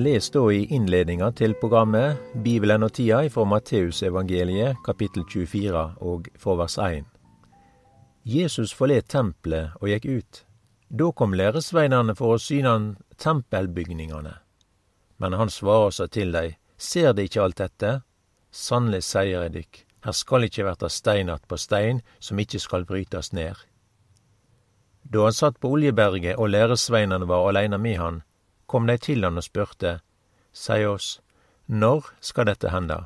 leser da i innledninga til programmet Bibelen og tida fra Matteusevangeliet kapittel 24 og forvers 1. Jesus forlet tempelet og gikk ut. Da kom læresveinene for å syne han tempelbygningene. Men han svarer seg til dei, ser de ikke alt dette? Sannelig sier jeg dykk, her skal ikkje verta stein att på stein som ikkje skal brytast ned. Da han satt på Oljeberget og læresveinene var aleine med han, kom de til han og spurte, Sei oss, når skal dette hende,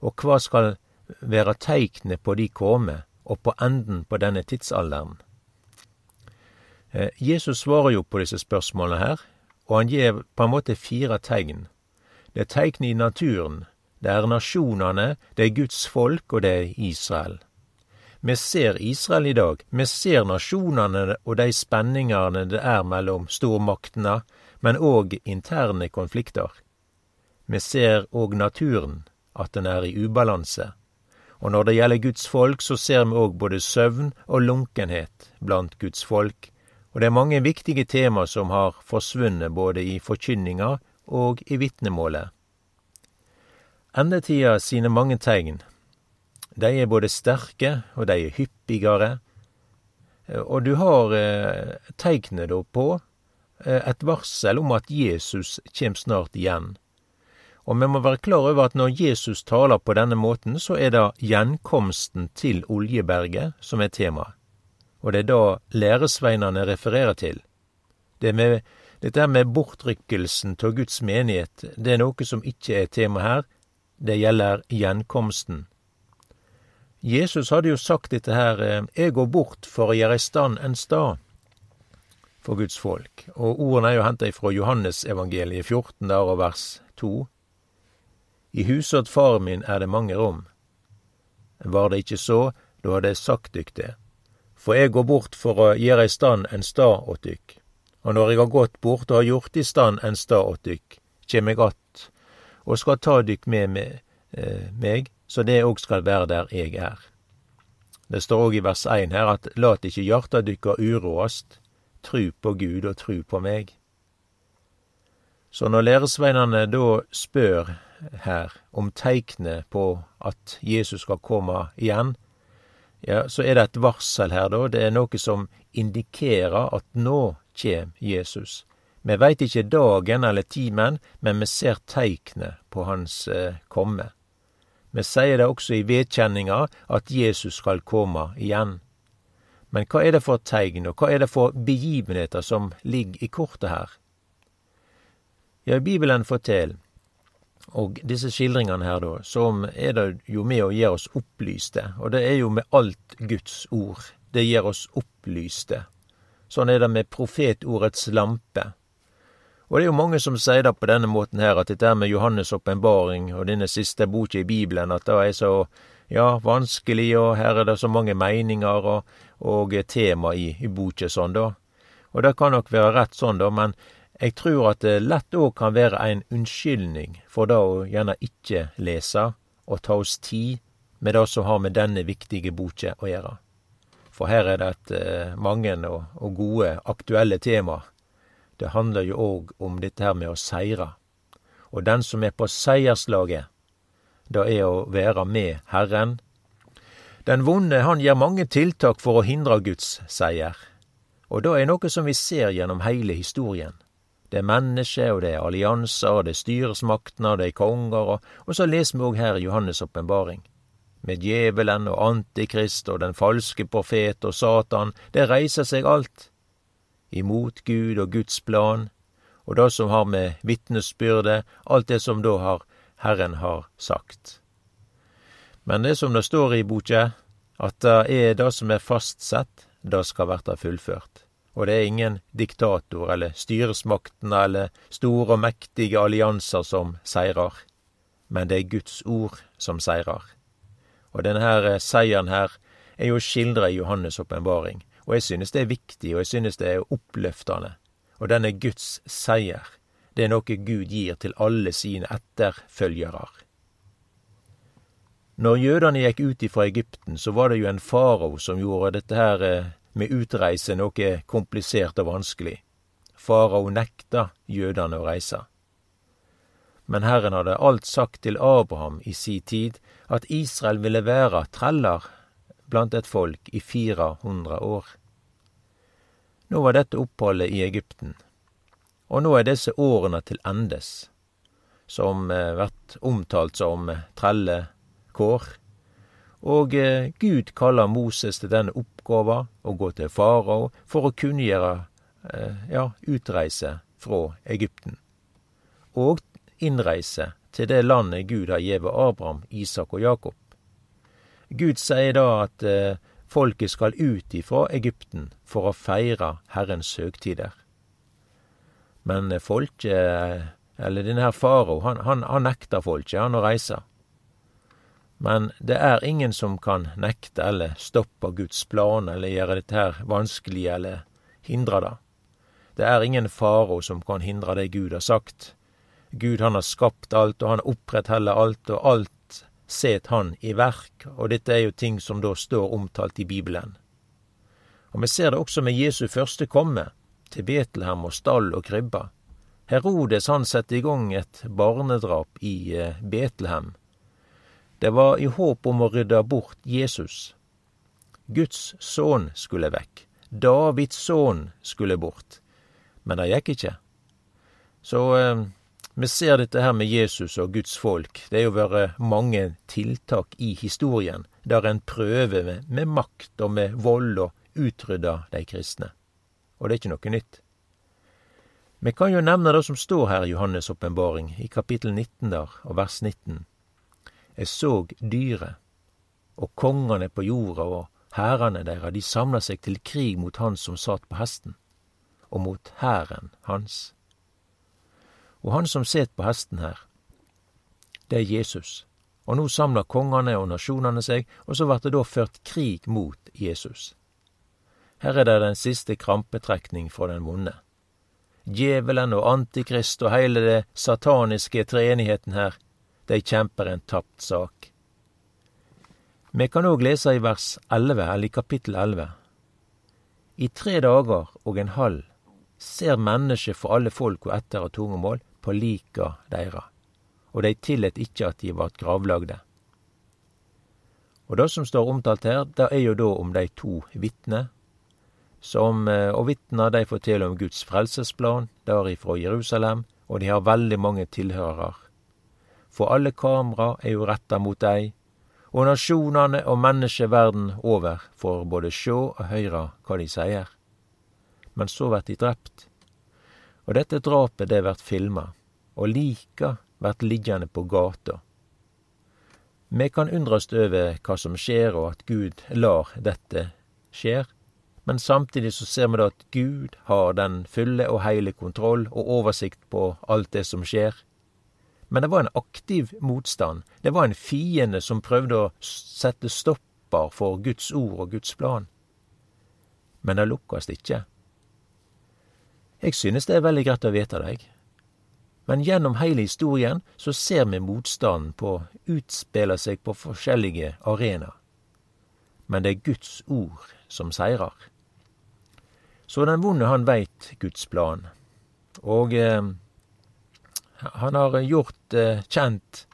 og hva skal være teiknet på de komme og på enden på denne tidsalderen? Eh, Jesus svarer jo på disse spørsmålene her, og han gir på en måte fire tegn. Det er tegn i naturen, det er nasjonene, det er Guds folk, og det er Israel. Vi ser Israel i dag, vi ser nasjonene og de spenningene det er mellom stormaktene, men òg interne konflikter. Vi ser òg naturen, at den er i ubalanse. Og når det gjelder Guds folk, så ser vi òg både søvn og lunkenhet blant Guds folk, og det er mange viktige tema som har forsvunnet både i forkynninga og i vitnemålet. Endetida sine mange tegn, de er både sterke og de er hyppigere, og du har eh, teiknet da på eh, et varsel om at Jesus kjem snart igjen. Og vi må være klar over at når Jesus taler på denne måten, så er det gjenkomsten til Oljeberget som er temaet og det er da læresveinene refererer til. Det med, dette med bortrykkelsen av Guds menighet, det er noe som ikke er tema her, det gjelder gjenkomsten. Jesus hadde jo sagt dette her, eh, jeg går bort for å gjøre i stand en stad for Guds folk, og ordene er jo henta fra Johannesevangeliet 14 der og vers 2. I huset åt far min er det mange rom. Var det ikke så, da hadde jeg sagt dykk det for eg går bort for å gjøre i stand en stad åt dykk. Og når eg har gått bort og har gjort i stand en stad åt dykk, kjem eg att og skal ta dykk med eh, meg, så det òg skal være der eg er. Det står òg i vers 1 her at lat ikkje hjarta dykka uroast, tru på Gud og tru på meg. Så når læresveinane da spør her om teiknet på at Jesus skal komme igjen, ja, så er det et varsel her, da. Det er noe som indikerer at nå kjem Jesus. Vi veit ikke dagen eller timen, men vi ser teiknet på hans eh, komme. Vi sier det også i vedkjenninga at Jesus skal komme igjen. Men hva er det for tegn, og hva er det for begivenheter som ligger i kortet her? Ja, Bibelen forteller og disse skildringene her, da, som er det jo med å gjøre oss opplyste. Og det er jo med alt Guds ord. Det gjør oss opplyste. Sånn er det med profetordets lampe. Og det er jo mange som sier det på denne måten her, at dette med Johannes' åpenbaring og denne siste boka i Bibelen, at det er så ja, vanskelig, og her er det så mange meninger og, og tema i, i boka sånn, da. Og det kan nok være rett sånn, da, men Eg tror at det lett òg kan være ein unnskyldning for det å gjerne ikkje lese og ta oss tid med det som har med denne viktige boka å gjøre. For her er det et eh, mange og, og, gode, aktuelle tema. Det handler jo òg om dette her med å seire. Og den som er på seierslaget, det er å være med Herren. Den vonde, han gjør mange tiltak for å hindre Guds seier. Og det er noe som vi ser gjennom heile historien. Det er mennesker, og det er allianser, og det er styresmaktene, og det er konger, og, og så leser vi òg her Johannes' åpenbaring. Med djevelen og Antikrist og den falske profet og Satan, det reiser seg alt. Imot Gud og Guds plan, og det som har med vitnesbyrde, alt det som da har Herren har sagt. Men det som det står i boka, at det er det som er fastsett, det skal verta fullført. Og det er ingen diktator eller styresmaktene eller store og mektige allianser som seirer, men det er Guds ord som seirer. Og denne eh, seieren her er jo skildra i Johannes' åpenbaring, og jeg synes det er viktig, og jeg synes det er oppløftende. Og den er Guds seier, det er noe Gud gir til alle sine etterfølgere. Når jødene gikk ut ifra Egypten, så var det jo en farao som gjorde dette her eh, med utreise noe komplisert og vanskelig. Farao nekta jødene å reise. Men Herren hadde alt sagt til Abraham i si tid, at Israel ville være treller blant et folk i 400 år. Nå var dette oppholdet i Egypten, og nå er disse årene til endes, som eh, vert omtalt som trelle kår. Og eh, Gud kaller Moses til denne oppgåva, å gå til farao for å kunngjøre eh, ja, utreise fra Egypten. Og innreise til det landet Gud har gjeve Abraham, Isak og Jakob. Gud sier da at eh, folket skal ut ifra Egypten for å feire Herrens høgtider. Men folket, eh, eller denne her farao, han, han, han nekter folket han å reise. Men det er ingen som kan nekte eller stoppe Guds plan eller gjøre dette her vanskelig eller hindre det. Det er ingen farao som kan hindre det Gud har sagt. Gud han har skapt alt, og han opprettholder alt, og alt set han i verk, og dette er jo ting som da står omtalt i Bibelen. Og vi ser det også med Jesu første komme, til Betlehem og stall og krybba. Herodes han satte i gang et barnedrap i eh, Betlehem. Det var i håp om å rydde bort Jesus. Guds sønn skulle vekk. Davids sønn skulle bort. Men det gikk ikke. Så eh, vi ser dette her med Jesus og Guds folk. Det er jo vært mange tiltak i historien der en prøver med, med makt og med vold å utrydde de kristne. Og det er ikke noe nytt. Vi kan jo nevne det som står her i Johannes' åpenbaring, i kapittel 19 der, og vers 19. Jeg så dyret, og kongene på jorda og hærene deres, de samla seg til krig mot han som satt på hesten, og mot hæren hans. Og han som set på hesten her, det er Jesus. Og nå samler kongene og nasjonene seg, og så blir det da ført krig mot Jesus. Her er det den siste krampetrekning fra den vonde. Djevelen og Antikrist og heile det sataniske treenigheten her, de kjemper en tapt sak. Vi kan òg lese i vers 11, eller i kapittel 11. I tre dager og en halv ser mennesket for alle folk og etter og tungemål på lika deira, og dei tillét ikkje at de vart gravlagde. Og det som står omtalt her, det er jo da om dei to vitne, som, eh, og vitna dei forteller om Guds frelsesplan derifrå Jerusalem, og de har veldig mange tilhørarar. For alle kamera er jo retta mot dei, og nasjonane og menneskeverden over får både sjå og høyra hva de sier. Men så vert de drept og dette drapet det vert filma, og lika vert liggjande på gata. Me kan undrast over hva som skjer, og at Gud lar dette skjer, men samtidig så ser vi da at Gud har den fulle og heile kontroll og oversikt på alt det som skjer. Men det var en aktiv motstand. Det var en fiende som prøvde å sette stopper for Guds ord og Guds plan. Men det lukkast ikke. Jeg synes det er veldig greit å vite deg. Men gjennom heile historien så ser vi motstanden på utspille seg på forskjellige arenaer. Men det er Guds ord som seirer. Så den vonde, han veit Guds plan. Og eh, han har gjort eh, kjent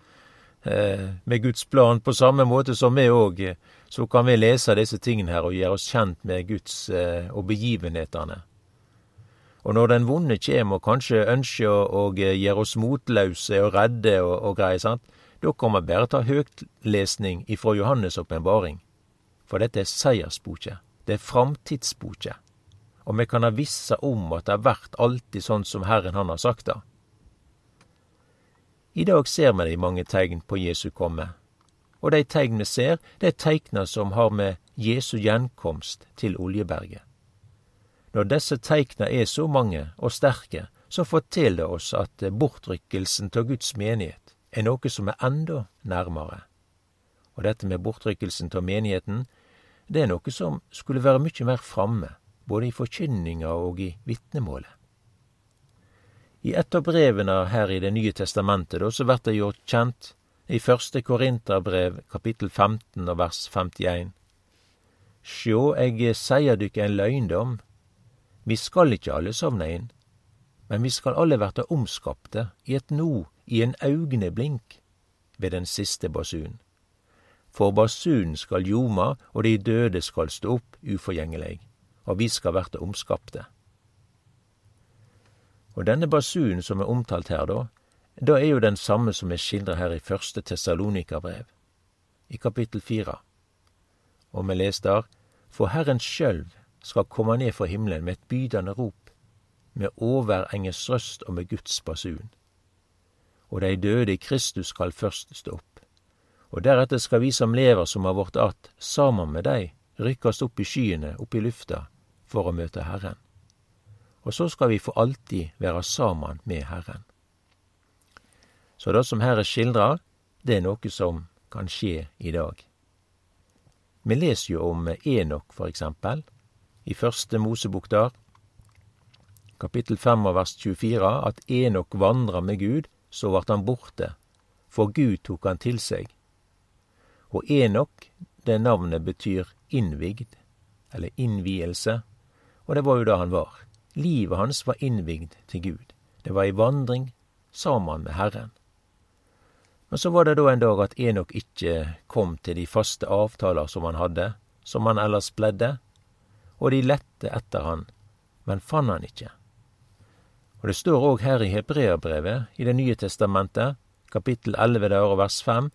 eh, med Guds plan på samme måte som vi òg. Så kan vi lese disse tingene her og gjøre oss kjent med Guds eh, og begivenhetene. Og når den vonde kjem og kanskje ønsker å, å gjere oss motløse og redde og, og greier, sant, da kan vi bare ta høytlesning ifra Johannes' åpenbaring. For dette er seiersboka. Det er framtidsboka. Og vi kan ha vissa om at det har vært alltid sånn som Herren han har sagt det. I dag ser vi de mange tegn på Jesu komme. Og de tegn vi ser, det er teikna som har med Jesu gjenkomst til Oljeberget. Når disse teikna er så mange og sterke, så forteller det oss at bortrykkelsen av Guds menighet er noe som er enda nærmere. Og dette med bortrykkelsen av menigheten, det er noe som skulle være mye mer framme, både i forkynninga og i vitnemålet. I et av brevene her i Det nye testamentet, da, så blir det gjort kjent i første Korinterbrev, kapittel 15 og vers 51. Sjå, eg seier dykk en løgndom, vi skal ikkje alle sovne inn, men vi skal alle verte omskapte i et no i en augneblink, ved den siste basun. For basunen skal ljoma, og de døde skal stå opp uforgjengeleg, og vi skal verte omskapte. Og denne basunen som er omtalt her, da, da er jo den samme som er skildra her i første Tessalonika-brev, i kapittel fire. Og vi les der, For Herren sjølv skal komme ned fra himmelen med et bydende rop, med overengers røst og med Guds basun. Og de døde i Kristus skal først stå opp. Og deretter skal vi som lever som har vårt att, sammen med dei, rykkast opp i skyene, opp i lufta, for å møte Herren. Og så skal vi for alltid være sammen med Herren. Så det som her er skildra, det er noe som kan skje i dag. Vi leser jo om Enok, for eksempel, i første Mosebok der, kapittel 5 av vers 24, at Enok vandra med Gud, så vart han borte, for Gud tok han til seg. Og Enok, det navnet betyr innvigd, eller innvielse, og det var jo da han var. Livet hans var innvigd til Gud. Det var ei vandring sammen med Herren. Men så var det da en dag at Enok ikke kom til de faste avtaler som han hadde, som han ellers bledde, og de lette etter han, men fant han ikke. Og det står òg her i Hebreabrevet i Det nye testamentet, kapittel 11 der og vers 5,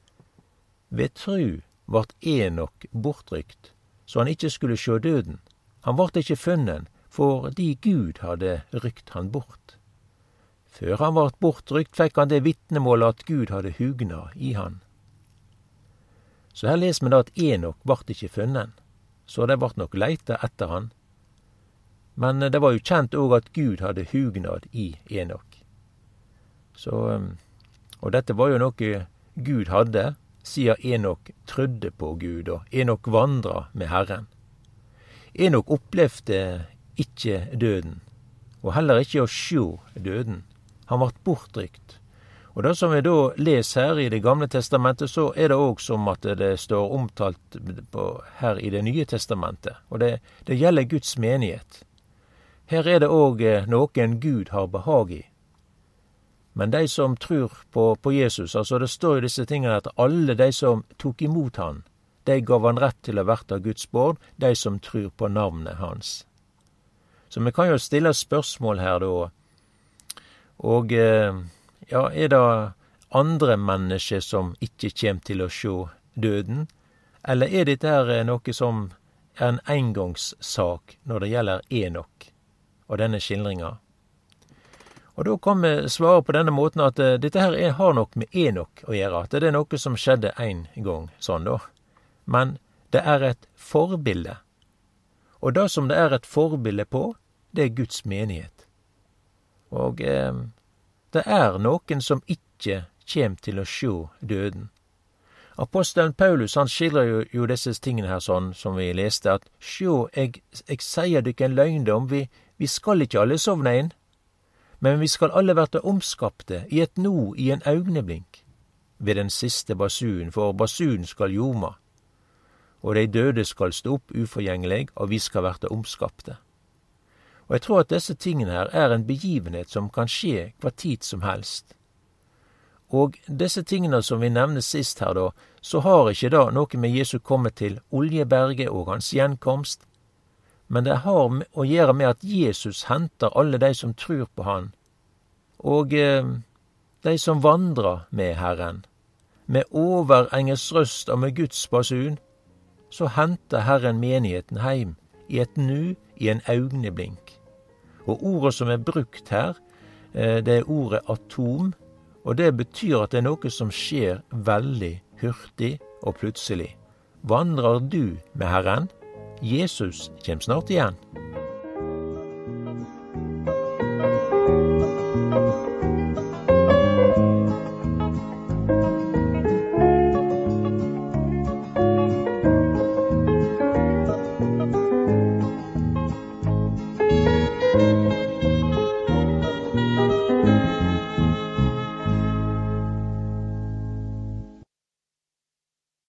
ved tru vart Enok bortrykt, så han ikke skulle sjå døden. Han vart ikke funnen, fordi Gud hadde rykt han bort. Før han vart bortrykt, fikk han det vitnemålet at Gud hadde hugna i han. Så her leser vi da at Enok vart ikkje funnen, så det vart nok leita etter han. Men det var jo kjent òg at Gud hadde hugnad i Enok. Så, um, og dette var jo noe Gud hadde, siden Enok trudde på Gud, og Enok vandra med Herren. Enok opplevde ikke døden, og heller ikke å sjå døden. Han vart bortrykt. Og det som vi da leser her i Det gamle testamentet, så er det òg som at det står omtalt på, her i Det nye testamentet. Og det, det gjelder Guds menighet. Her er det òg eh, noen Gud har behag i. Men de som tror på, på, Jesus, altså det står i disse tingene at alle de som tok imot han, de gav han rett til å verte Guds bård, de som tror på navnet hans. Så vi kan jo stille spørsmål her, da. Og eh, ja, er det andre mennesker som ikke kjem til å sjå døden? Eller er dette her noe som er en engangssak når det gjelder Enok og denne skildringa? Og da kan vi svare på denne måten at uh, dette her er, har nok med Enok å gjøre. At det er noe som skjedde én gang, sånn da. Men det er et forbilde. Og det som det er et forbilde på, det er Guds menighet. Og eh, det er noen som ikke kjem til å sjå døden. Apostelen Paulus han skildrer jo, jo, disse tingene her sånn som vi leste, at sjå, eg, eg seier dykk en løgndom, vi, vi skal ikke alle sovne inn, men vi skal alle verte omskapte i et no i en augneblink, ved den siste basun, for basun skal ljoma, og dei døde skal stå opp uforgjengeleg, og vi skal verte omskapte. Og jeg tror at disse tingene her er en begivenhet som kan skje hva tid som helst. Og disse tingene som vi nevner sist her, da, så har ikke da noe med Jesu komme til Oljeberget og hans gjenkomst, men det har å gjøre med at Jesus henter alle de som tror på Han, og eh, de som vandrer med Herren. Med overengels røst og med Guds basun, så henter Herren menigheten heim i et nu, i en augneblink. Og ordet som er brukt her, eh, det er ordet atom, og det betyr at det er noe som skjer veldig hurtig og plutselig. Vandrer du med Herren? Jesus kjem snart igjen.